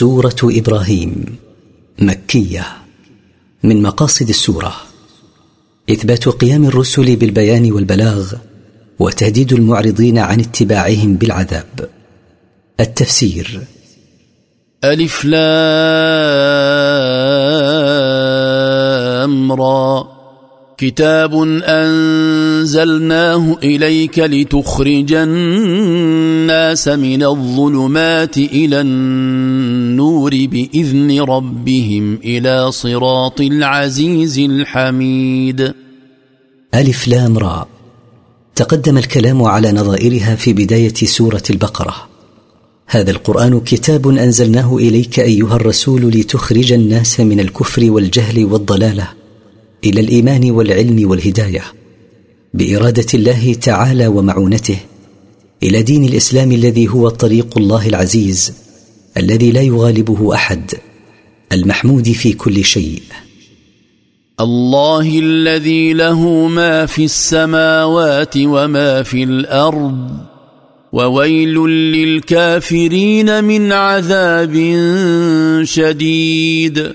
سورة إبراهيم مكية من مقاصد السورة. إثبات قيام الرسل بالبيان والبلاغ وتهديد المعرضين عن اتباعهم بالعذاب. التفسير. ألف لام را. كتاب أنزلناه إليك لتخرج الناس من الظلمات إلى النور بإذن ربهم إلى صراط العزيز الحميد. ألف لام را. تقدم الكلام على نظائرها في بداية سورة البقرة. هذا القرآن كتاب أنزلناه إليك أيها الرسول لتخرج الناس من الكفر والجهل والضلالة. إلى الإيمان والعلم والهداية بإرادة الله تعالى ومعونته إلى دين الإسلام الذي هو طريق الله العزيز الذي لا يغالبه أحد المحمود في كل شيء. الله الذي له ما في السماوات وما في الأرض وويل للكافرين من عذاب شديد.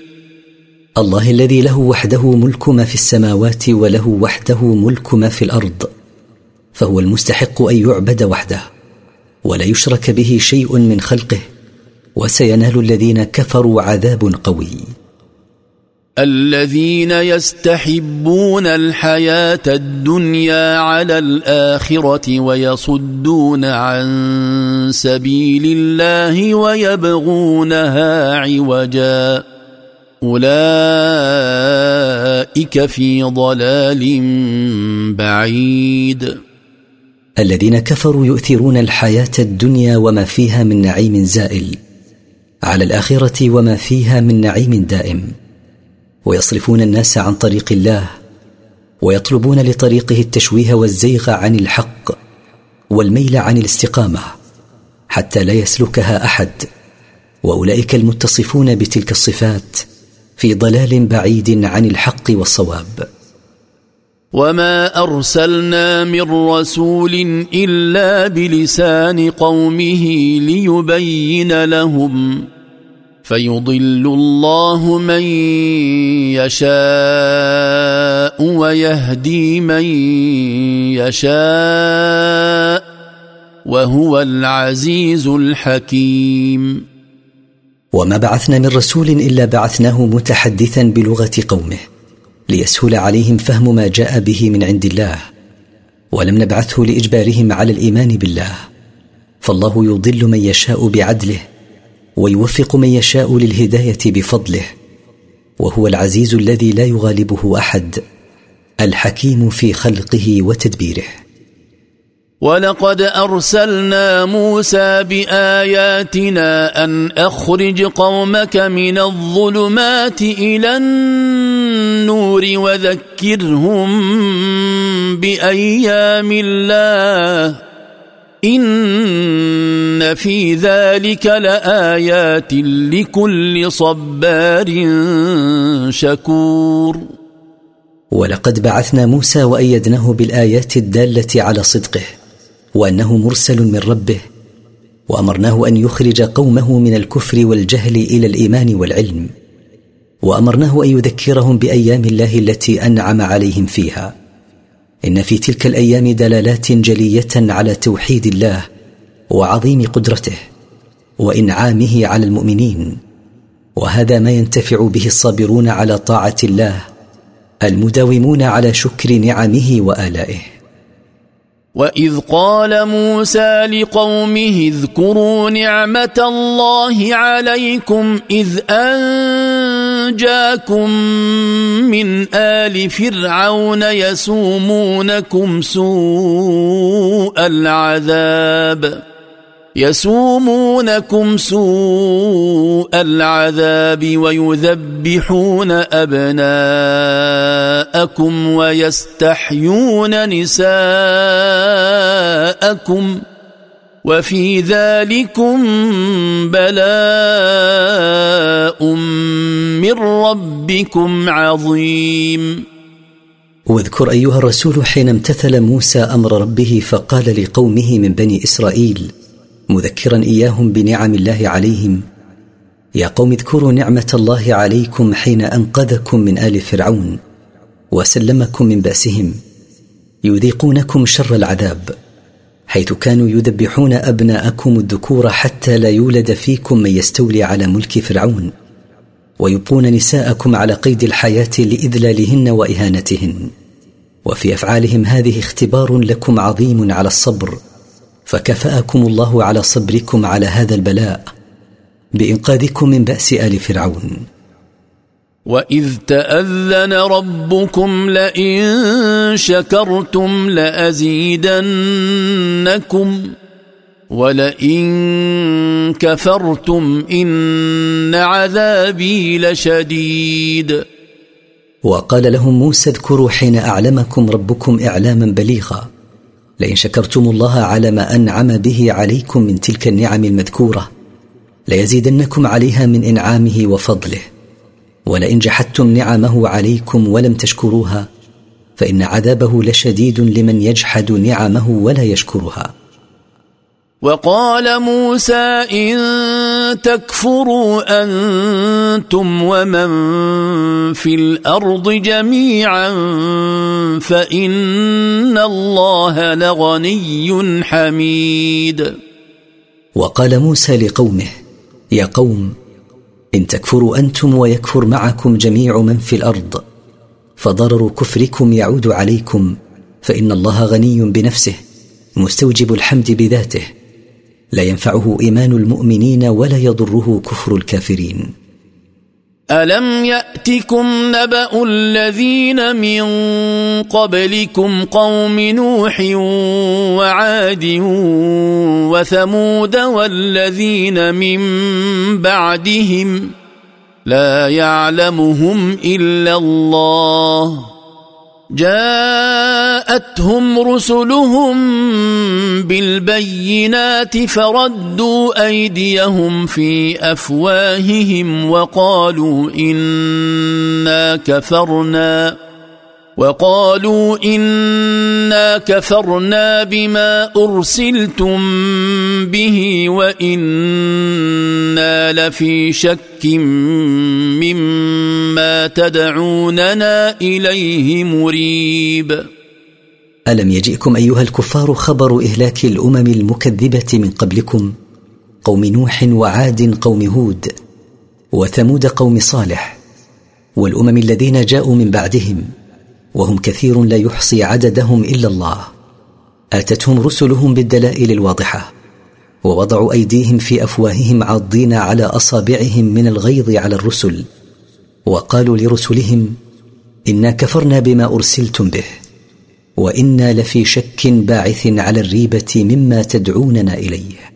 الله الذي له وحده ملك ما في السماوات وله وحده ملك ما في الأرض فهو المستحق أن يعبد وحده ولا يشرك به شيء من خلقه وسينال الذين كفروا عذاب قوي. الذين يستحبون الحياة الدنيا على الآخرة ويصدون عن سبيل الله ويبغونها عوجا. أولئك في ضلال بعيد. الذين كفروا يؤثرون الحياة الدنيا وما فيها من نعيم زائل على الآخرة وما فيها من نعيم دائم. ويصرفون الناس عن طريق الله ويطلبون لطريقه التشويه والزيغ عن الحق والميل عن الاستقامة حتى لا يسلكها أحد. وأولئك المتصفون بتلك الصفات في ضلال بعيد عن الحق والصواب. وما ارسلنا من رسول الا بلسان قومه ليبين لهم فيضل الله من يشاء ويهدي من يشاء وهو العزيز الحكيم وما بعثنا من رسول إلا بعثناه متحدثا بلغة قومه ليسهل عليهم فهم ما جاء به من عند الله ولم نبعثه لإجبارهم على الإيمان بالله. فالله يضل من يشاء بعدله ويوفق من يشاء للهداية بفضله. وهو العزيز الذي لا يغالبه أحد الحكيم في خلقه وتدبيره. ولقد أرسلنا موسى بآياتنا أن أخرج قومك من الظلمات إلى النور وذكرهم بأيام الله. إن في ذلك لآيات لكل صبار شكور. ولقد بعثنا موسى وأيدناه بالآيات الدالة على صدقه. وأنه مرسل من ربه وأمرناه أن يخرج قومه من الكفر والجهل إلى الإيمان والعلم وأمرناه أن يذكرهم بأيام الله التي أنعم عليهم فيها. إن في تلك الأيام دلالات جلية على توحيد الله وعظيم قدرته وإنعامه على المؤمنين وهذا ما ينتفع به الصابرون على طاعة الله المداومون على شكر نعمه وآلائه. واذ قال موسى لقومه اذكروا نعمه الله عليكم اذ انجاكم من ال فرعون يسومونكم سوء العذاب يسومونكم سوء العذاب ويذبحون أبناءكم ويستحيون نساءكم وفي ذلكم بلاء من ربكم عظيم. واذكر أيها الرسول حين امتثل موسى أمر ربه فقال لقومه من بني إسرائيل مذكرا إياهم بنعم الله عليهم. يا قوم اذكروا نعمة الله عليكم حين أنقذكم من آل فرعون وسلمكم من بأسهم. يذيقونكم شر العذاب حيث كانوا يذبحون أبناءكم الذكور حتى لا يولد فيكم من يستولي على ملك فرعون ويبقون نساءكم على قيد الحياة لإذلالهن وإهانتهن. وفي أفعالهم هذه اختبار لكم عظيم على الصبر. فكفاكم الله على صبركم على هذا البلاء بإنقاذكم من بأس آل فرعون. واذ تاذن ربكم لئن شكرتم لازيدنكم ولئن كفرتم ان عذابي لشديد. وقال لهم موسى اذكروا حين أعلمكم ربكم إعلاما بليغا. لئن شكرتم الله على ما أنعم به عليكم من تلك النعم المذكورة ليزيدنكم عليها من إنعامه وفضله. ولئن جحدتم نعمه عليكم ولم تشكروها فإن عذابه لشديد لمن يجحد نعمه ولا يشكرها. وقال موسى إن تكفروا أنتم ومن في الأرض جميعا فإن الله لغني حميد. وقال موسى لقومه يا قوم إن تكفروا أنتم ويكفر معكم جميع من في الأرض فضرر كفركم يعود عليكم فإن الله غني بنفسه مستوجب الحمد بذاته. لا ينفعه إيمان المؤمنين ولا يضره كفر الكافرين. ألم يأتكم نبأ الذين من قبلكم قوم نوح وعاد وثمود والذين من بعدهم لا يعلمهم إلا الله جاءتهم رسلهم بالبينات فردوا أيديهم في أفواههم وقالوا إنا كفرنا. وقالوا إنا كفرنا بما أرسلتم به وإنا لفي شك مما تدعوننا إليه مريب. ألم يجئكم أيها الكفار خبر إهلاك الأمم المكذبة من قبلكم؟ قوم نوح وعاد قوم هود وثمود قوم صالح والأمم الذين جاءوا من بعدهم وهم كثير لا يحصي عددهم إلا الله. آتتهم رسلهم بالدلائل الواضحة ووضعوا أيديهم في أفواههم عاضين على أصابعهم من الغيظ على الرسل وقالوا لرسلهم إنا كفرنا بما أرسلتم به وإنا لفي شك باعث على الريبة مما تدعوننا إليه.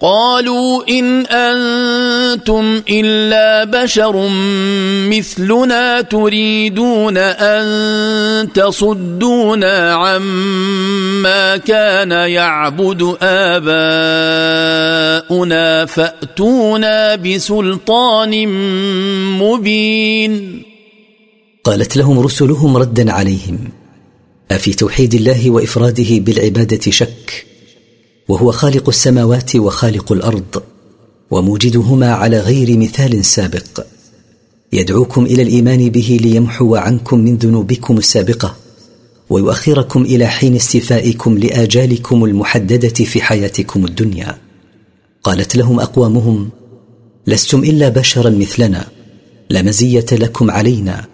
قالوا إن أنتم إلا بشر مثلنا تريدون أن تصدونا عما كان يعبد آباؤنا فأتونا بسلطان مبين. قالت لهم رسلهم ردا عليهم أفي توحيد الله وإفراده بالعبادة شك؟ وهو خالق السماوات وخالق الأرض وموجدهما على غير مثال سابق. يدعوكم إلى الإيمان به ليمحو عنكم من ذنوبكم السابقة ويؤخركم إلى حين استيفائكم لآجالكم المحددة في حياتكم الدنيا. قالت لهم أقوامهم لستم إلا بشرا مثلنا لا مزية لكم علينا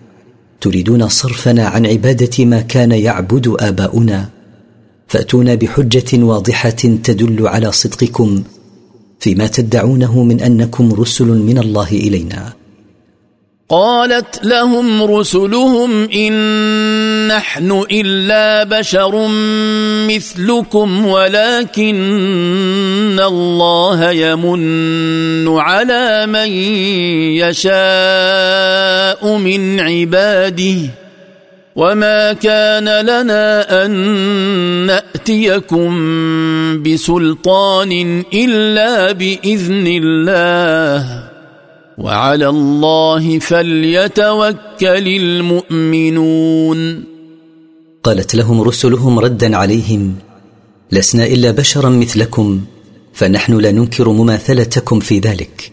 تريدون صرفنا عن عبادة ما كان يعبد آباؤنا فأتونا بحجة واضحة تدل على صدقكم فيما تدعونه من أنكم رسل من الله إلينا. قالت لهم رسلهم إن نحن إلا بشر مثلكم ولكن الله يمن على من يشاء من عباده. وما كان لنا ان ناتيكم بسلطان الا باذن الله وعلى الله فليتوكل المؤمنون قالت لهم رسلهم ردا عليهم لسنا الا بشرا مثلكم فنحن لا ننكر مماثلتكم في ذلك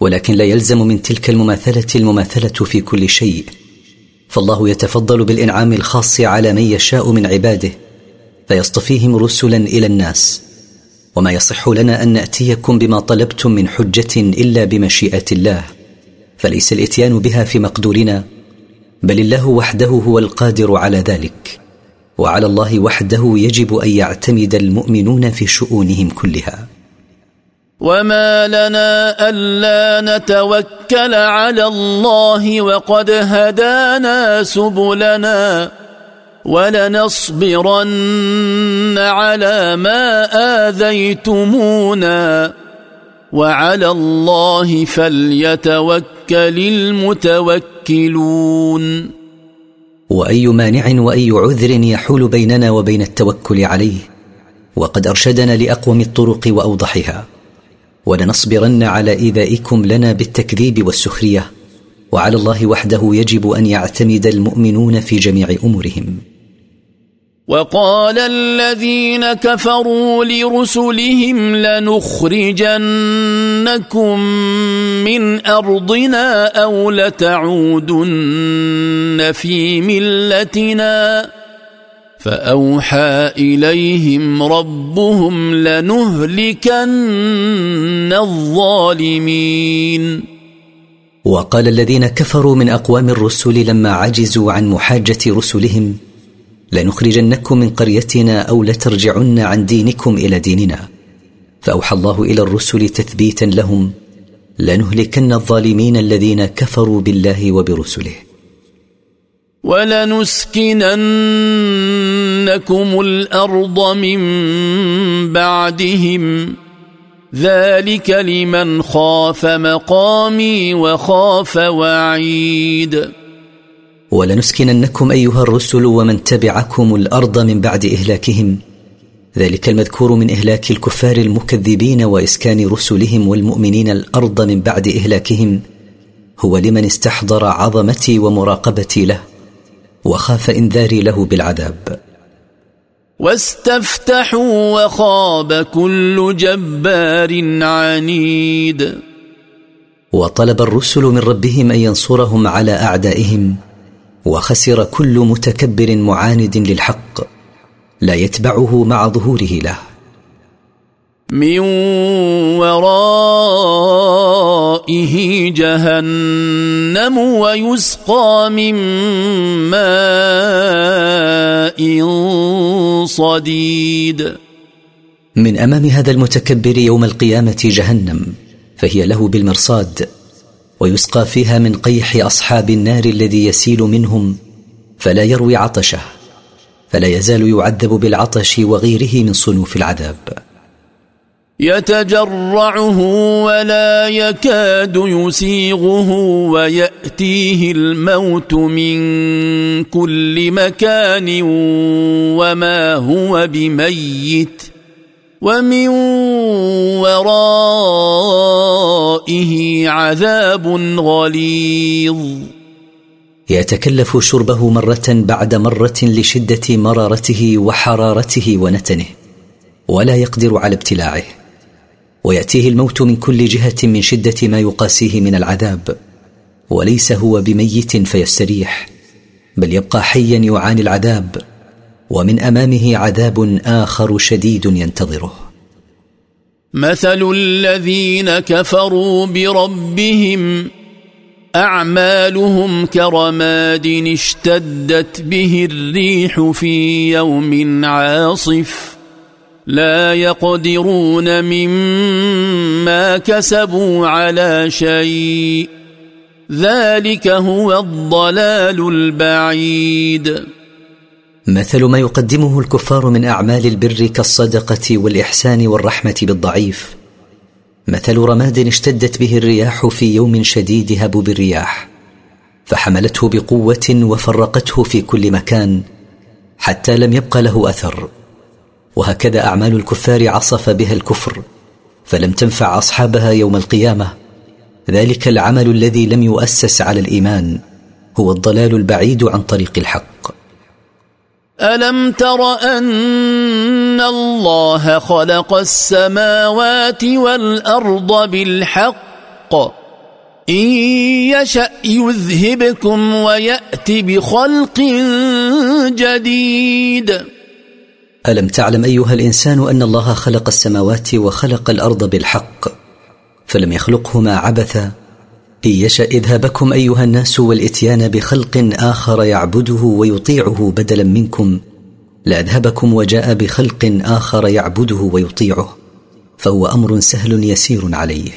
ولكن لا يلزم من تلك المماثلة المماثلة في كل شيء. فالله يتفضل بالإنعام الخاص على من يشاء من عباده فيصطفيهم رسلا إلى الناس. وما يصح لنا أن نأتيكم بما طلبتم من حجة إلا بمشيئة الله فليس الإتيان بها في مقدورنا بل الله وحده هو القادر على ذلك وعلى الله وحده يجب أن يعتمد المؤمنون في شؤونهم كلها. وما لنا الا نتوكل على الله وقد هدانا سبلنا ولنصبرن على ما اذيتمونا وعلى الله فليتوكل المتوكلون واي مانع واي عذر يحول بيننا وبين التوكل عليه وقد ارشدنا لاقوم الطرق واوضحها ولنصبرن على إيذائكم لنا بالتكذيب والسخرية وعلى الله وحده يجب أن يعتمد المؤمنون في جميع أمورهم. وقال الذين كفروا لرسلهم لنخرجنكم من أرضنا أو لتعودن في ملتنا. فأوحى إليهم ربهم لنهلكن الظالمين. وقال الذين كفروا من أقوام الرسل لما عجزوا عن محاجة رسلهم لنخرجنكم من قريتنا أو لترجعن عن دينكم إلى ديننا. فأوحى الله إلى الرسل تثبيتا لهم لنهلكن الظالمين الذين كفروا بالله وبرسله. ولنسكننكم الأرض من بعدهم. ذلك لمن خاف مقامي وخاف وعيد. ولنسكننكم أيها الرسل ومن تبعكم الأرض من بعد إهلاكهم. ذلك المذكور من إهلاك الكفار المكذبين وإسكان رسلهم والمؤمنين الأرض من بعد إهلاكهم. هو لمن استحضر عظمتي ومراقبتي له. وخاف إنذاري له بالعذاب. واستفتحوا وخاب كل جبار عنيد. وطلب الرسل من ربهم أن ينصرهم على أعدائهم وخسر كل متكبر معاند للحق لا يتبعه مع ظهوره له. من ورائه جهنم ويسقى من ماء صديد. من أمام هذا المتكبر يوم القيامة جهنم فهي له بالمرصاد ويسقى فيها من قيح أصحاب النار الذي يسيل منهم فلا يروي عطشه فلا يزال يعذب بالعطش وغيره من صنوف العذاب. يتجرعه ولا يكاد يسيغه ويأتيه الموت من كل مكان وما هو بميت ومن ورائه عذاب غليظ. يتكلف شربه مرة بعد مرة لشدة مرارته وحرارته ونتنه ولا يقدر على ابتلاعه. ويأتيه الموت من كل جهة من شدة ما يقاسيه من العذاب. وليس هو بميت فيستريح بل يبقى حيا يعاني العذاب ومن أمامه عذاب آخر شديد ينتظره. مثل الذين كفروا بربهم أعمالهم كرماد اشتدت به الريح في يوم عاصف. لا يقدرون مما كسبوا على شيء. ذلك هو الضلال البعيد. مثل ما يقدمه الكفار من أعمال البر كالصدقة والإحسان والرحمة بالضعيف. مثل رماد اشتدت به الرياح في يوم شديد هبوب الرياح فحملته بقوة وفرقته في كل مكان حتى لم يبق له أثر. وهكذا أعمال الكفار عصف بها الكفر فلم تنفع أصحابها يوم القيامة. ذلك العمل الذي لم يؤسس على الإيمان هو الضلال البعيد عن طريق الحق. ألم تر أن الله خلق السماوات والأرض بالحق؟ إن يشأ يذهبكم ويات بخلق جديد. ألم تعلم أيها الإنسان أن الله خلق السماوات وخلق الأرض بالحق فلم يخلقهما عبثا؟ إن يشأ اذهبكم أيها الناس والإتيان بخلق آخر يعبده ويطيعه بدلا منكم لأذهبكم وجاء بخلق آخر يعبده ويطيعه فهو أمر سهل يسير عليه.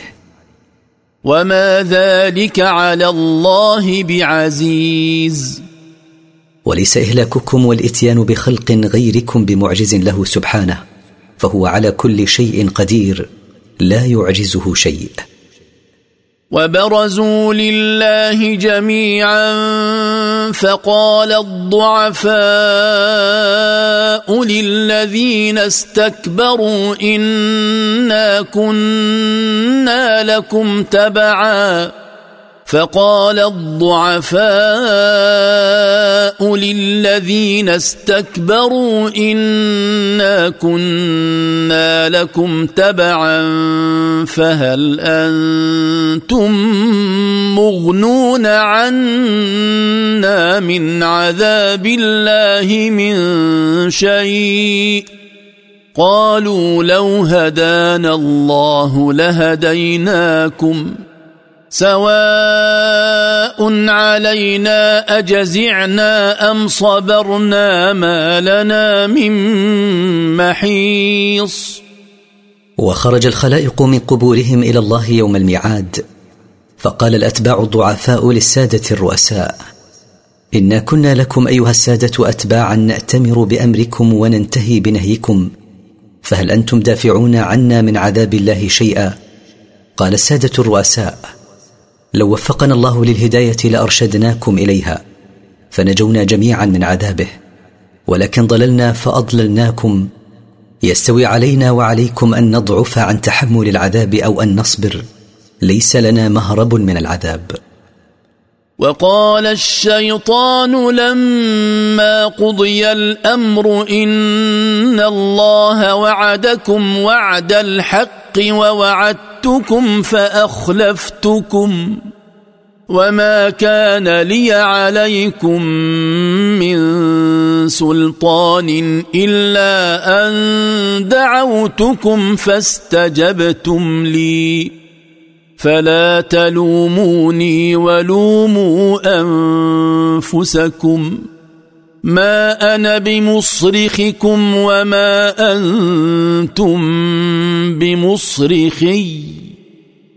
وما ذلك على الله بعزيز. وليس إهلاككم والإتيان بخلق غيركم بمعجز له سبحانه فهو على كل شيء قدير لا يعجزه شيء. وبرزوا لله جميعا فقال الضعفاء للذين استكبروا انا كنا لكم تبعا. فقال الضعفاء للذين استكبروا إنا كنا لكم تبعا فهل أنتم مغنون عنا من عذاب الله من شيء قالوا لو هدانا الله لهديناكم سواء علينا أجزعنا أم صبرنا ما لنا من محيص. وخرج الخلائق من قبورهم إلى الله يوم الميعاد فقال الأتباع الضعفاء للسادة الرؤساء إنا كنا لكم أيها السادة اتباعا نأتمر بأمركم وننتهي بنهيكم فهل أنتم دافعون عنا من عذاب الله شيئا؟ قال السادة الرؤساء لو وفقنا الله للهداية لأرشدناكم إليها فنجونا جميعا من عذابه. ولكن ضللنا فأضللناكم. يستوي علينا وعليكم أن نضعف عن تحمل العذاب أو أن نصبر. ليس لنا مهرب من العذاب. وقال الشيطان لما قضي الأمر إن الله وعدكم وعد الحق ووعدتكم فأخلفتكم وما كان لي عليكم من سلطان إلا أن دعوتكم فاستجبتم لي فلا تلوموني ولوموا أنفسكم ما أنا بمصرخكم وما أنتم بمصرخي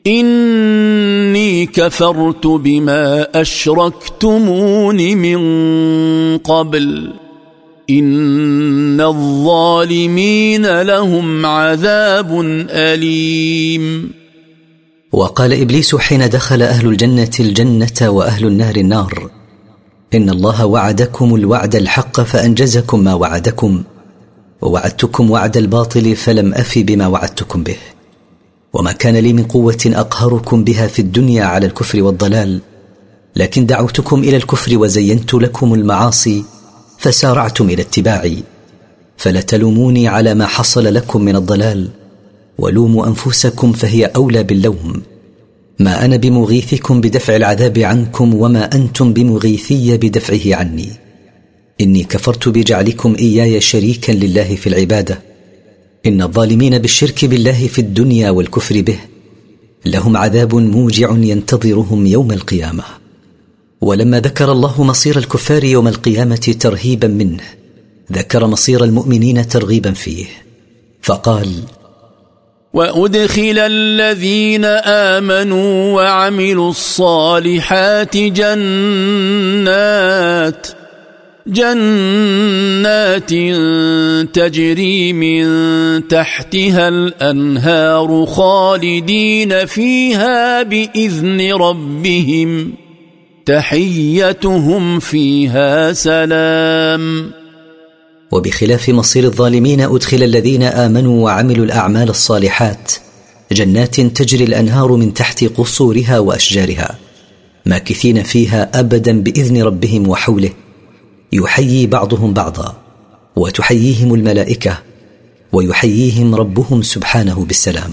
اني كفرت بما اشركتمون من قبل ان الظالمين لهم عذاب اليم وقال إبليس حين دخل أهل الجنة الجنة وأهل النار النار إن الله وعدكم الوعد الحق فأنجزكم ما وعدكم ووعدتكم وعد الباطل فلم أف بما وعدتكم به. وما كان لي من قوة أقهركم بها في الدنيا على الكفر والضلال لكن دعوتكم إلى الكفر وزينت لكم المعاصي فسارعتم إلى اتباعي. فلا تلوموني على ما حصل لكم من الضلال ولوموا أنفسكم فهي أولى باللوم. ما أنا بمغيثكم بدفع العذاب عنكم وما أنتم بمغيثي بدفعه عني. إني كفرت بجعلكم إياي شريكا لله في العبادة. إن الظالمين بالشرك بالله في الدنيا والكفر به لهم عذاب موجع ينتظرهم يوم القيامة. ولما ذكر الله مصير الكفار يوم القيامة ترهيبا منه ذكر مصير المؤمنين ترغيبا فيه. فقال وأدخل الذين آمنوا وعملوا الصالحات جنات جنات تجري من تحتها الأنهار خالدين فيها بإذن ربهم تحيتهم فيها سلام. وبخلاف مصير الظالمين أدخل الذين آمنوا وعملوا الأعمال الصالحات جنات تجري الأنهار من تحت قصورها وأشجارها ماكثين فيها ابدا بإذن ربهم وحوله يحيي بعضهم بعضا وتحييهم الملائكة ويحييهم ربهم سبحانه بالسلام.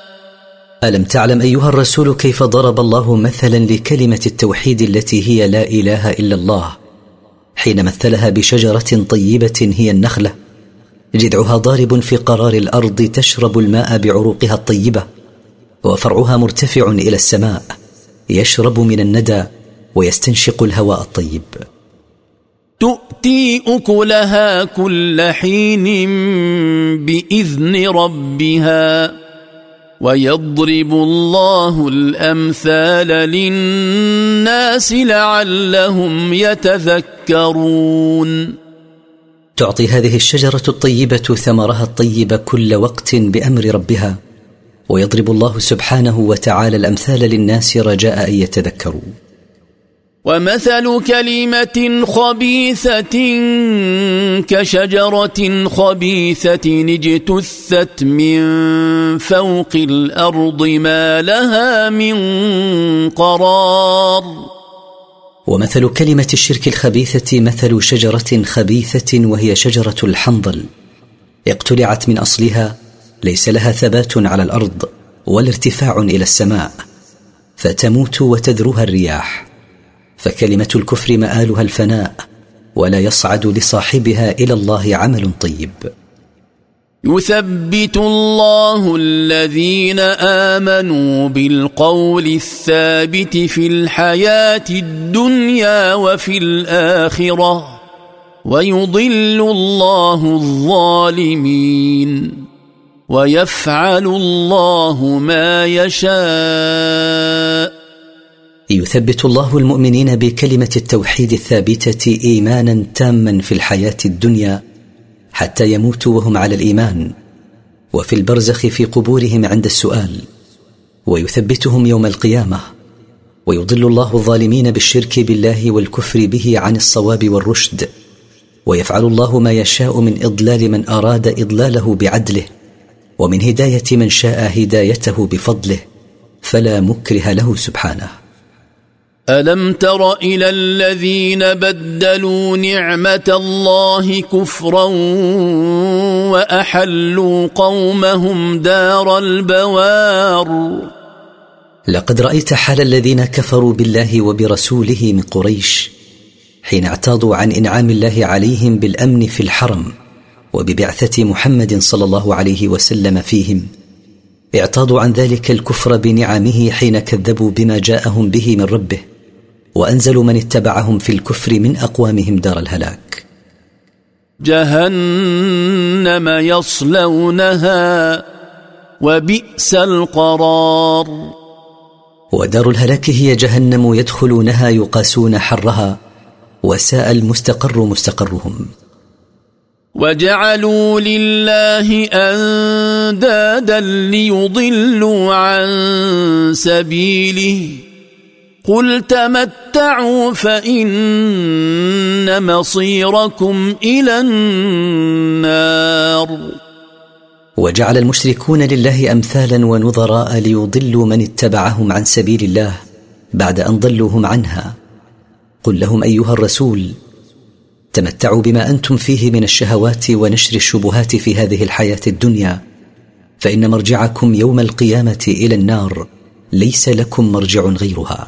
ألم تعلم أيها الرسول كيف ضرب الله مثلا لكلمة التوحيد التي هي لا إله إلا الله؟ حين مثلها بشجرة طيبة هي النخلة جذعها ضارب في قرار الأرض تشرب الماء بعروقها الطيبة وفرعها مرتفع إلى السماء يشرب من الندى ويستنشق الهواء الطيب. تؤتي أكلها كل حين بإذن ربها. ويضرب الله الأمثال للناس لعلهم يتذكرون. تعطي هذه الشجرة الطيبة ثمرها الطيب كل وقت بأمر ربها ويضرب الله سبحانه وتعالى الأمثال للناس رجاء أن يتذكروا. ومثل كلمة خبيثة كشجرة خبيثة اجتثت من فوق الأرض ما لها من قرار. ومثل كلمة الشرك الخبيثة مثل شجرة خبيثة وهي شجرة الحنظل. اقتلعت من أصلها ليس لها ثبات على الأرض ولا ارتفاع إلى السماء. فتموت وتذرها الرياح. فكلمة الكفر مآلها الفناء ولا يصعد لصاحبها إلى الله عمل طيب. يثبت الله الذين آمنوا بالقول الثابت في الحياة الدنيا وفي الآخرة ويضل الله الظالمين ويفعل الله ما يشاء. يثبت الله المؤمنين بكلمة التوحيد الثابتة إيمانا تاما في الحياة الدنيا حتى يموتوا وهم على الإيمان وفي البرزخ في قبورهم عند السؤال ويثبتهم يوم القيامة ويضل الله الظالمين بالشرك بالله والكفر به عن الصواب والرشد ويفعل الله ما يشاء من إضلال من أراد إضلاله بعدله ومن هداية من شاء هدايته بفضله فلا مكره له سبحانه. ألم تر إلى الذين بدلوا نعمة الله كفرا وأحلوا قومهم دار البوار؟ لقد رأيت حال الذين كفروا بالله وبرسوله من قريش حين اعتاضوا عن إنعام الله عليهم بالأمن في الحرم وببعثة محمد صلى الله عليه وسلم فيهم. اعتاضوا عن ذلك الكفر بنعمه حين كذبوا بما جاءهم به من ربه. وانزلوا من اتبعهم في الكفر من أقوامهم دار الهلاك. جهنم يصلونها وبئس القرار. ودار الهلاك هي جهنم يدخلونها يقاسون حرها وساء المستقر مستقرهم. وجعلوا لله أندادا ليضلوا عن سبيله. قل تمتعوا فان مصيركم إلى النار. وجعل المشركون لله امثالا ونظراء ليضلوا من اتبعهم عن سبيل الله بعد ان ضلوهم عنها. قل لهم ايها الرسول تمتعوا بما أنتم فيه من الشهوات ونشر الشبهات في هذه الحياة الدنيا. فان مرجعكم يوم القيامه إلى النار. ليس لكم مرجع غيرها.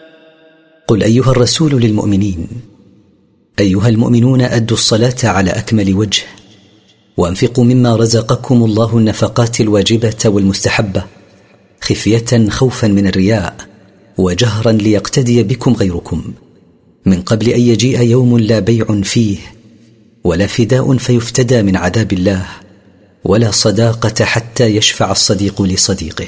قل أيها الرسول للمؤمنين أيها المؤمنون أدوا الصلاة على أكمل وجه وأنفقوا مما رزقكم الله النفقات الواجبة والمستحبة خفية خوفا من الرياء وجهرا ليقتدي بكم غيركم من قبل أن يجيء يوم لا بيع فيه ولا فداء فيفتدى من عذاب الله ولا صداقة حتى يشفع الصديق لصديقه.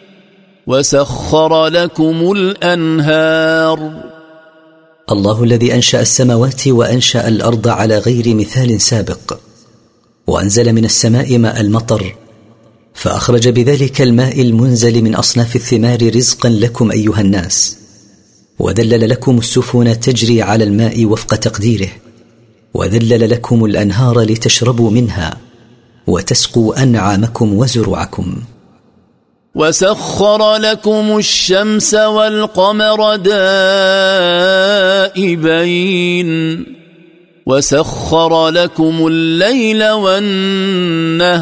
وسخر لكم الأنهار. الله الذي أنشأ السماوات وأنشأ الأرض على غير مثال سابق وأنزل من السماء ماء المطر فأخرج بذلك الماء المنزل من أصناف الثمار رزقا لكم أيها الناس وذلل لكم السفن تجري على الماء وفق تقديره وذلل لكم الأنهار لتشربوا منها وتسقوا أنعامكم وزروعكم. وسخر لكم الشمس والقمر دائبين وسخر لكم الليل والنهار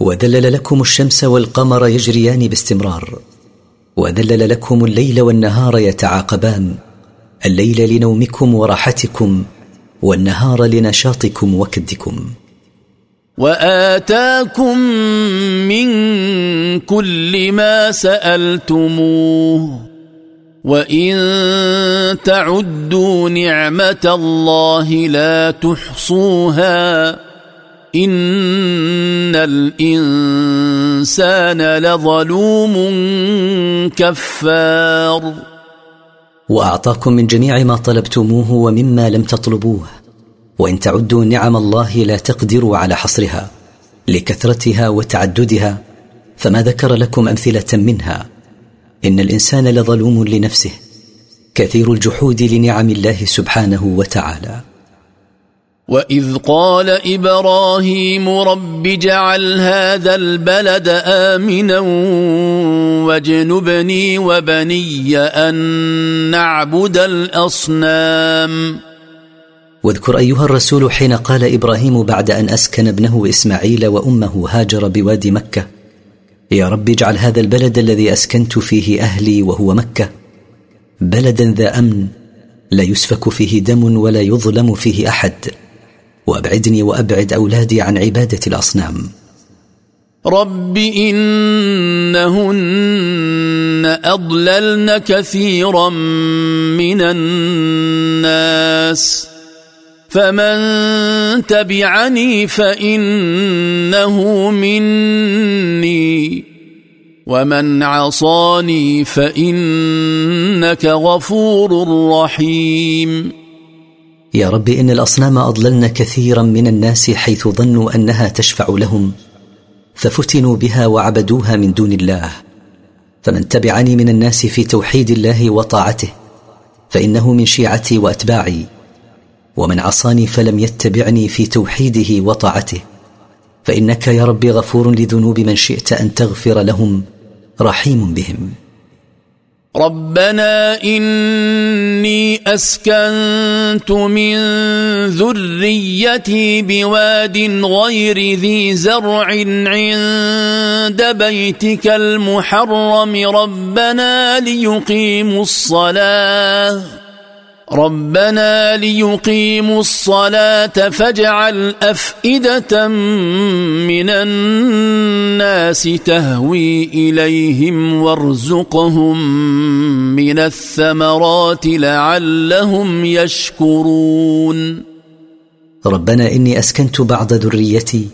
وذلل لكم الشمس والقمر يجريان باستمرار. وذلل لكم الليل والنهار يتعاقبان. الليل لنومكم وراحتكم والنهار لنشاطكم وكدكم. وآتاكم من كل ما سألتموه وإن تعدوا نعمة الله لا تحصوها إن الإنسان لظلوم كفار. وأعطاكم من جميع ما طلبتموه ومما لم تطلبوه. وإن تعدوا نعم الله لا تقدروا على حصرها لكثرتها وتعددها فما ذكر لكم أمثلة منها. إن الإنسان لظلوم لنفسه كثير الجحود لنعم الله سبحانه وتعالى. وإذ قال إبراهيم رب اجعل هذا البلد آمنا واجنبني وبني أن نعبد الأصنام. واذكر أيها الرسول حين قال إبراهيم بعد أن أسكن ابنه إسماعيل وأمه هاجر بوادي مكة يا رب اجعل هذا البلد الذي أسكنت فيه أهلي وهو مكة بلدا ذا أمن لا يسفك فيه دم ولا يظلم فيه أحد وأبعدني وأبعد أولادي عن عبادة الأصنام. رب إنهن أضللن كثيرا من الناس. فمن تبعني فانه مني ومن عصاني فانك غفور رحيم يا رب إن الأصنام أضللن كثيرا من الناس حيث ظنوا أنها تشفع لهم ففتنوا بها وعبدوها من دون الله. فمن تبعني من الناس في توحيد الله وطاعته فإنه من شيعتي وأتباعي. ومن عصاني فلم يتبعني في توحيده وطاعته. فإنك يا رب غفور لذنوب من شئت أن تغفر لهم رحيم بهم. ربنا إني أسكنت من ذريتي بواد غير ذي زرع عند بيتك المحرم. ربنا ليقيموا الصلاة. ربنا ليقيموا الصلاة فاجعل أفئدة من الناس تهوي إليهم وارزقهم من الثمرات لعلهم يشكرون. ربنا إني أسكنت بعض ذريتي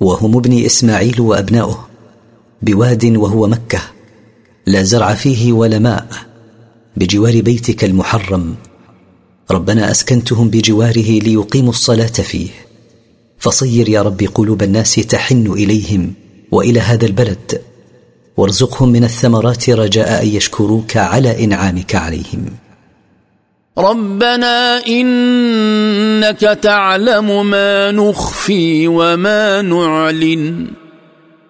وهم ابني إسماعيل وأبناؤه بواد وهو مكة لا زرع فيه ولا ماء بجوار بيتك المحرم. ربنا أسكنتهم بجواره ليقيموا الصلاة فيه. فصير يا رب قلوب الناس تحن إليهم وإلى هذا البلد. وارزقهم من الثمرات رجاء أن يشكروك على إنعامك عليهم. ربنا إنك تعلم ما نخفي وما نعلن.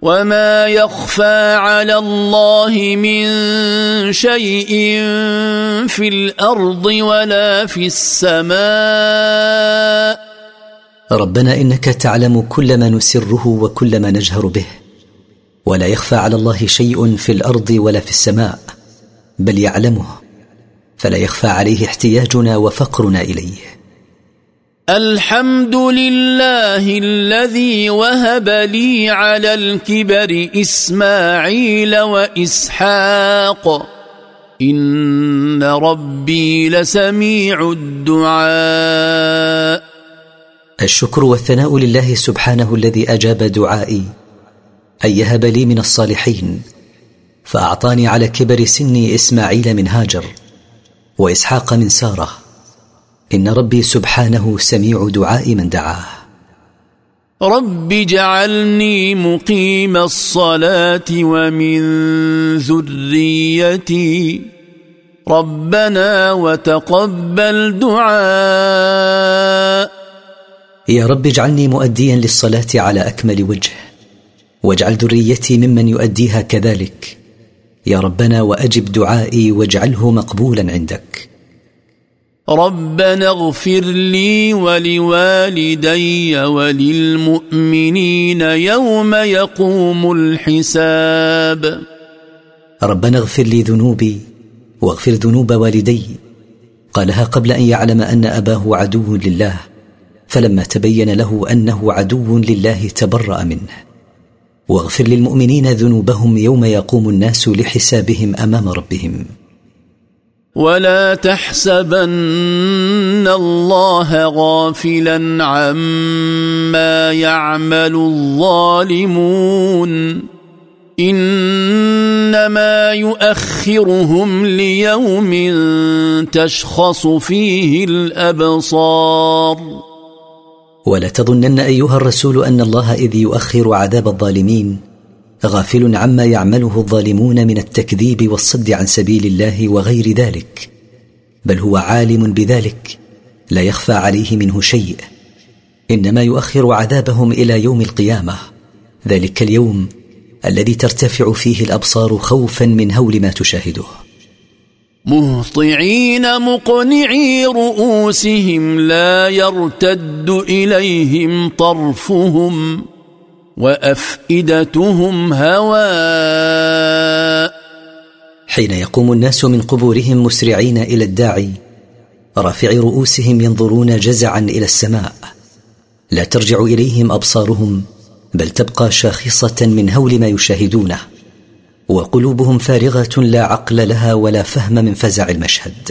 وما يخفى على الله من شيء في الأرض ولا في السماء ربنا انك تعلم كل ما نسره وكل ما نجهر به. ولا يخفى على الله شيء في الأرض ولا في السماء. بل يعلمه. فلا يخفى عليه احتياجنا وفقرنا اليه. الحمد لله الذي وهب لي على الكبر اسماعيل واسحاق ان ربي لسميع الدعاء الشكر والثناء لله سبحانه الذي أجاب دعائي. أن يهب لي من الصالحين. فأعطاني على كبر سني إسماعيل من هاجر. وإسحاق من سارة. إن ربي سبحانه سميع دعاء من دعاه. رب اجعلني مقيم الصلاة ومن ذريتي. ربنا وتقبل دعاء. يا رب اجعلني مؤديا للصلاة على أكمل وجه واجعل ذريتي ممن يؤديها كذلك. يا ربنا وأجب دعائي واجعله مقبولا عندك. ربنا اغفر لي ولوالدي وللمؤمنين يوم يقوم الحساب. ربنا اغفر لي ذنوبي واغفر ذنوب والدي. قالها قبل أن يعلم أن أباه عدو لله فلما تبين له أنه عدو لله تبرأ منه. واغفر للمؤمنين ذنوبهم يوم يقوم الناس لحسابهم أمام ربهم. ولا تحسبن الله غافلا عما يعمل الظالمون. إنما يؤخرهم ليوم تشخص فيه الأبصار. ولا تظنن أيها الرسول أن الله إذ يؤخر عذاب الظالمين غافل عما يعمله الظالمون من التكذيب والصد عن سبيل الله وغير ذلك. بل هو عالم بذلك لا يخفى عليه منه شيء. إنما يؤخر عذابهم إلى يوم القيامة. ذلك اليوم الذي ترتفع فيه الأبصار خوفا من هول ما تشاهده. مهطعين مقنعي رؤوسهم لا يرتد إليهم طرفهم. وأفئدتهم هواء حين يقوم الناس من قبورهم مسرعين إلى الداعي رافعي رؤوسهم ينظرون جزعا إلى السماء. لا ترجع إليهم أبصارهم بل تبقى شاخصة من هول ما يشاهدونه. وقلوبهم فارغة لا عقل لها ولا فهم من فزع المشهد.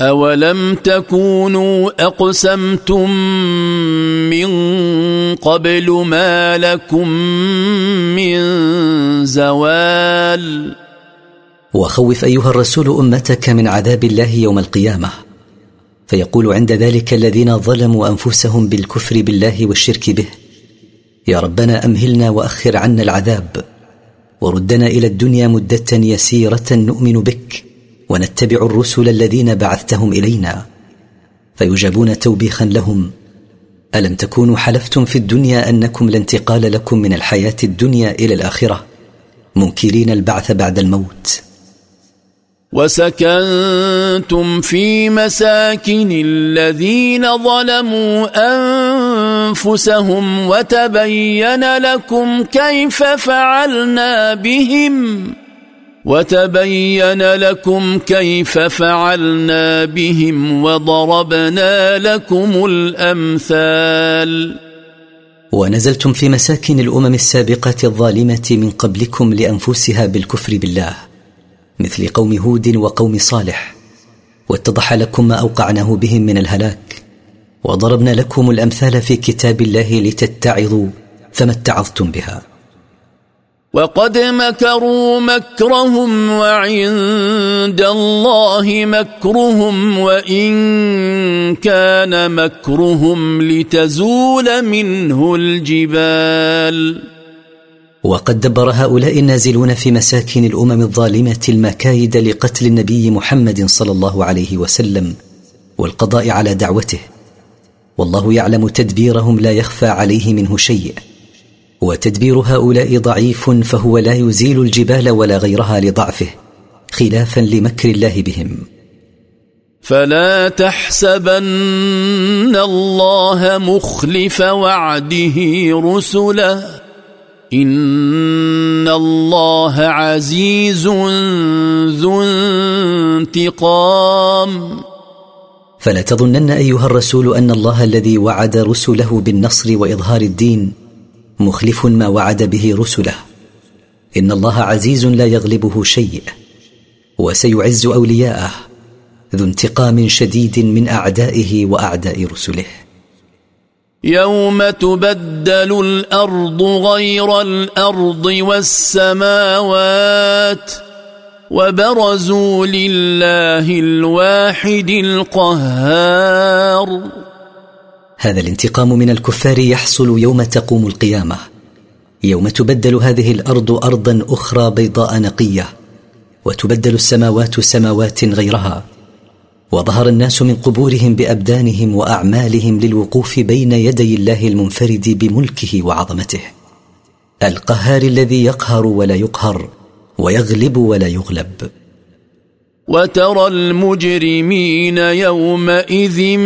اولم تكونوا اقسمتم من قبل ما لكم من زوال وخوف ايها الرسول امتك من عذاب الله يوم القيامه فيقول عند ذلك الذين ظلموا انفسهم بالكفر بالله والشرك به يا ربنا امهلنا واخر عنا العذاب وردنا إلى الدنيا مده يسيره نؤمن بك ونتبع الرسل الذين بعثتهم إلينا فيجابون توبيخا لهم. ألم تكونوا حلفتم في الدنيا أنكم لا انتقال لكم من الحياة الدنيا إلى الآخرة؟ منكرين البعث بعد الموت. وسكنتم في مساكن الذين ظلموا أنفسهم وتبين لكم كيف فعلنا بهم. وتبين لكم كيف فعلنا بهم وضربنا لكم الأمثال. ونزلتم في مساكن الأمم السابقة الظالمة من قبلكم لأنفسها بالكفر بالله مثل قوم هود وقوم صالح واتضح لكم ما اوقعناه بهم من الهلاك وضربنا لكم الأمثال في كتاب الله لتتعظوا فما اتعظتم بها. وقد مكروا مكرهم وعند الله مكرهم وإن كان مكرهم لتزول منه الجبال. وقد دبر هؤلاء النازلون في مساكن الأمم الظالمة المكايد لقتل النبي محمد صلى الله عليه وسلم والقضاء على دعوته. والله يعلم تدبيرهم لا يخفى عليه منه شيء. وتدبير هؤلاء ضعيف فهو لا يزيل الجبال ولا غيرها لضعفه خلافا لمكر الله بهم. فلا تحسبن الله مخلف وعده رسله إن الله عزيز ذو انتقام. فلا تظنن أيها الرسول أن الله الذي وعد رسله بالنصر وإظهار الدين مخلف ما وعد به رسله. إن الله عزيز لا يغلبه شيء وسيعز أولياءه ذو انتقام شديد من أعدائه وأعداء رسله. يوم تبدل الأرض غير الأرض والسماوات وبرزوا لله الواحد القهار. هذا الانتقام من الكفار يحصل يوم تقوم القيامة. يوم تبدل هذه الأرض ارضا أخرى بيضاء نقية وتبدل السماوات سماوات غيرها. وظهر الناس من قبورهم بأبدانهم وأعمالهم للوقوف بين يدي الله المنفرد بملكه وعظمته. القهار الذي يقهر ولا يقهر ويغلب ولا يغلب. وترى المجرمين يومئذ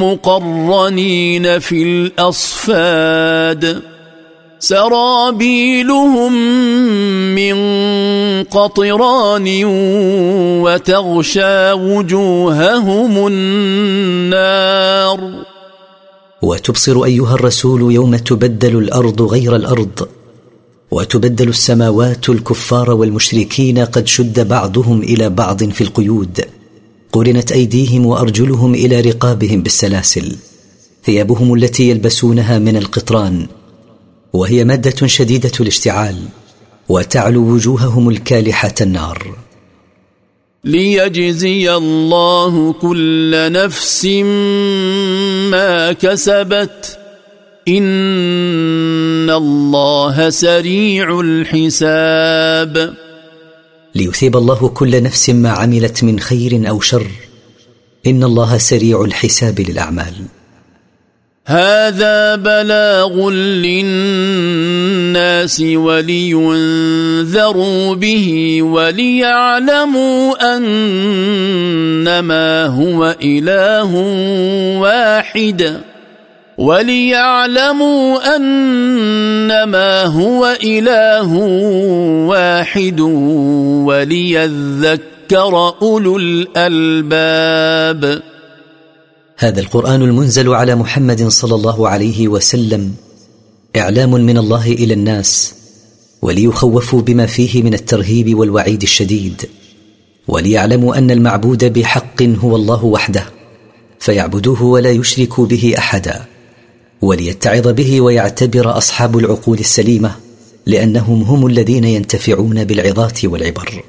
مقرنين في الأصفاد. سرابيلهم من قطران وتغشى وجوههم النار. وتبصر أيها الرسول يوم تبدل الأرض غير الأرض. وتبدل السماوات الكفار والمشركين قد شد بعضهم إلى بعض في القيود. قرنت أيديهم وأرجلهم إلى رقابهم بالسلاسل. ثيابهم التي يلبسونها من القطران. وهي مادة شديدة الاشتعال. وتعلو وجوههم الكالحة النار. ليجزي الله كل نفس ما كسبت. ان الله سريع الحساب ليثيب الله كل نفس ما عملت من خير أو شر. إن الله سريع الحساب للأعمال. هذا بلاغ للناس ولينذروا به وليعلموا أنما هو إله واحد. وليعلموا أنما هو إله واحد وليذكر أولو الألباب. هذا القرآن المنزل على محمد صلى الله عليه وسلم إعلام من الله إلى الناس وليخوفوا بما فيه من الترهيب والوعيد الشديد وليعلموا أن المعبود بحق هو الله وحده فيعبدوه ولا يشركوا به أحدا. وليتعظ به ويعتبر أصحاب العقول السليمة لأنهم هم الذين ينتفعون بالعظات والعبر.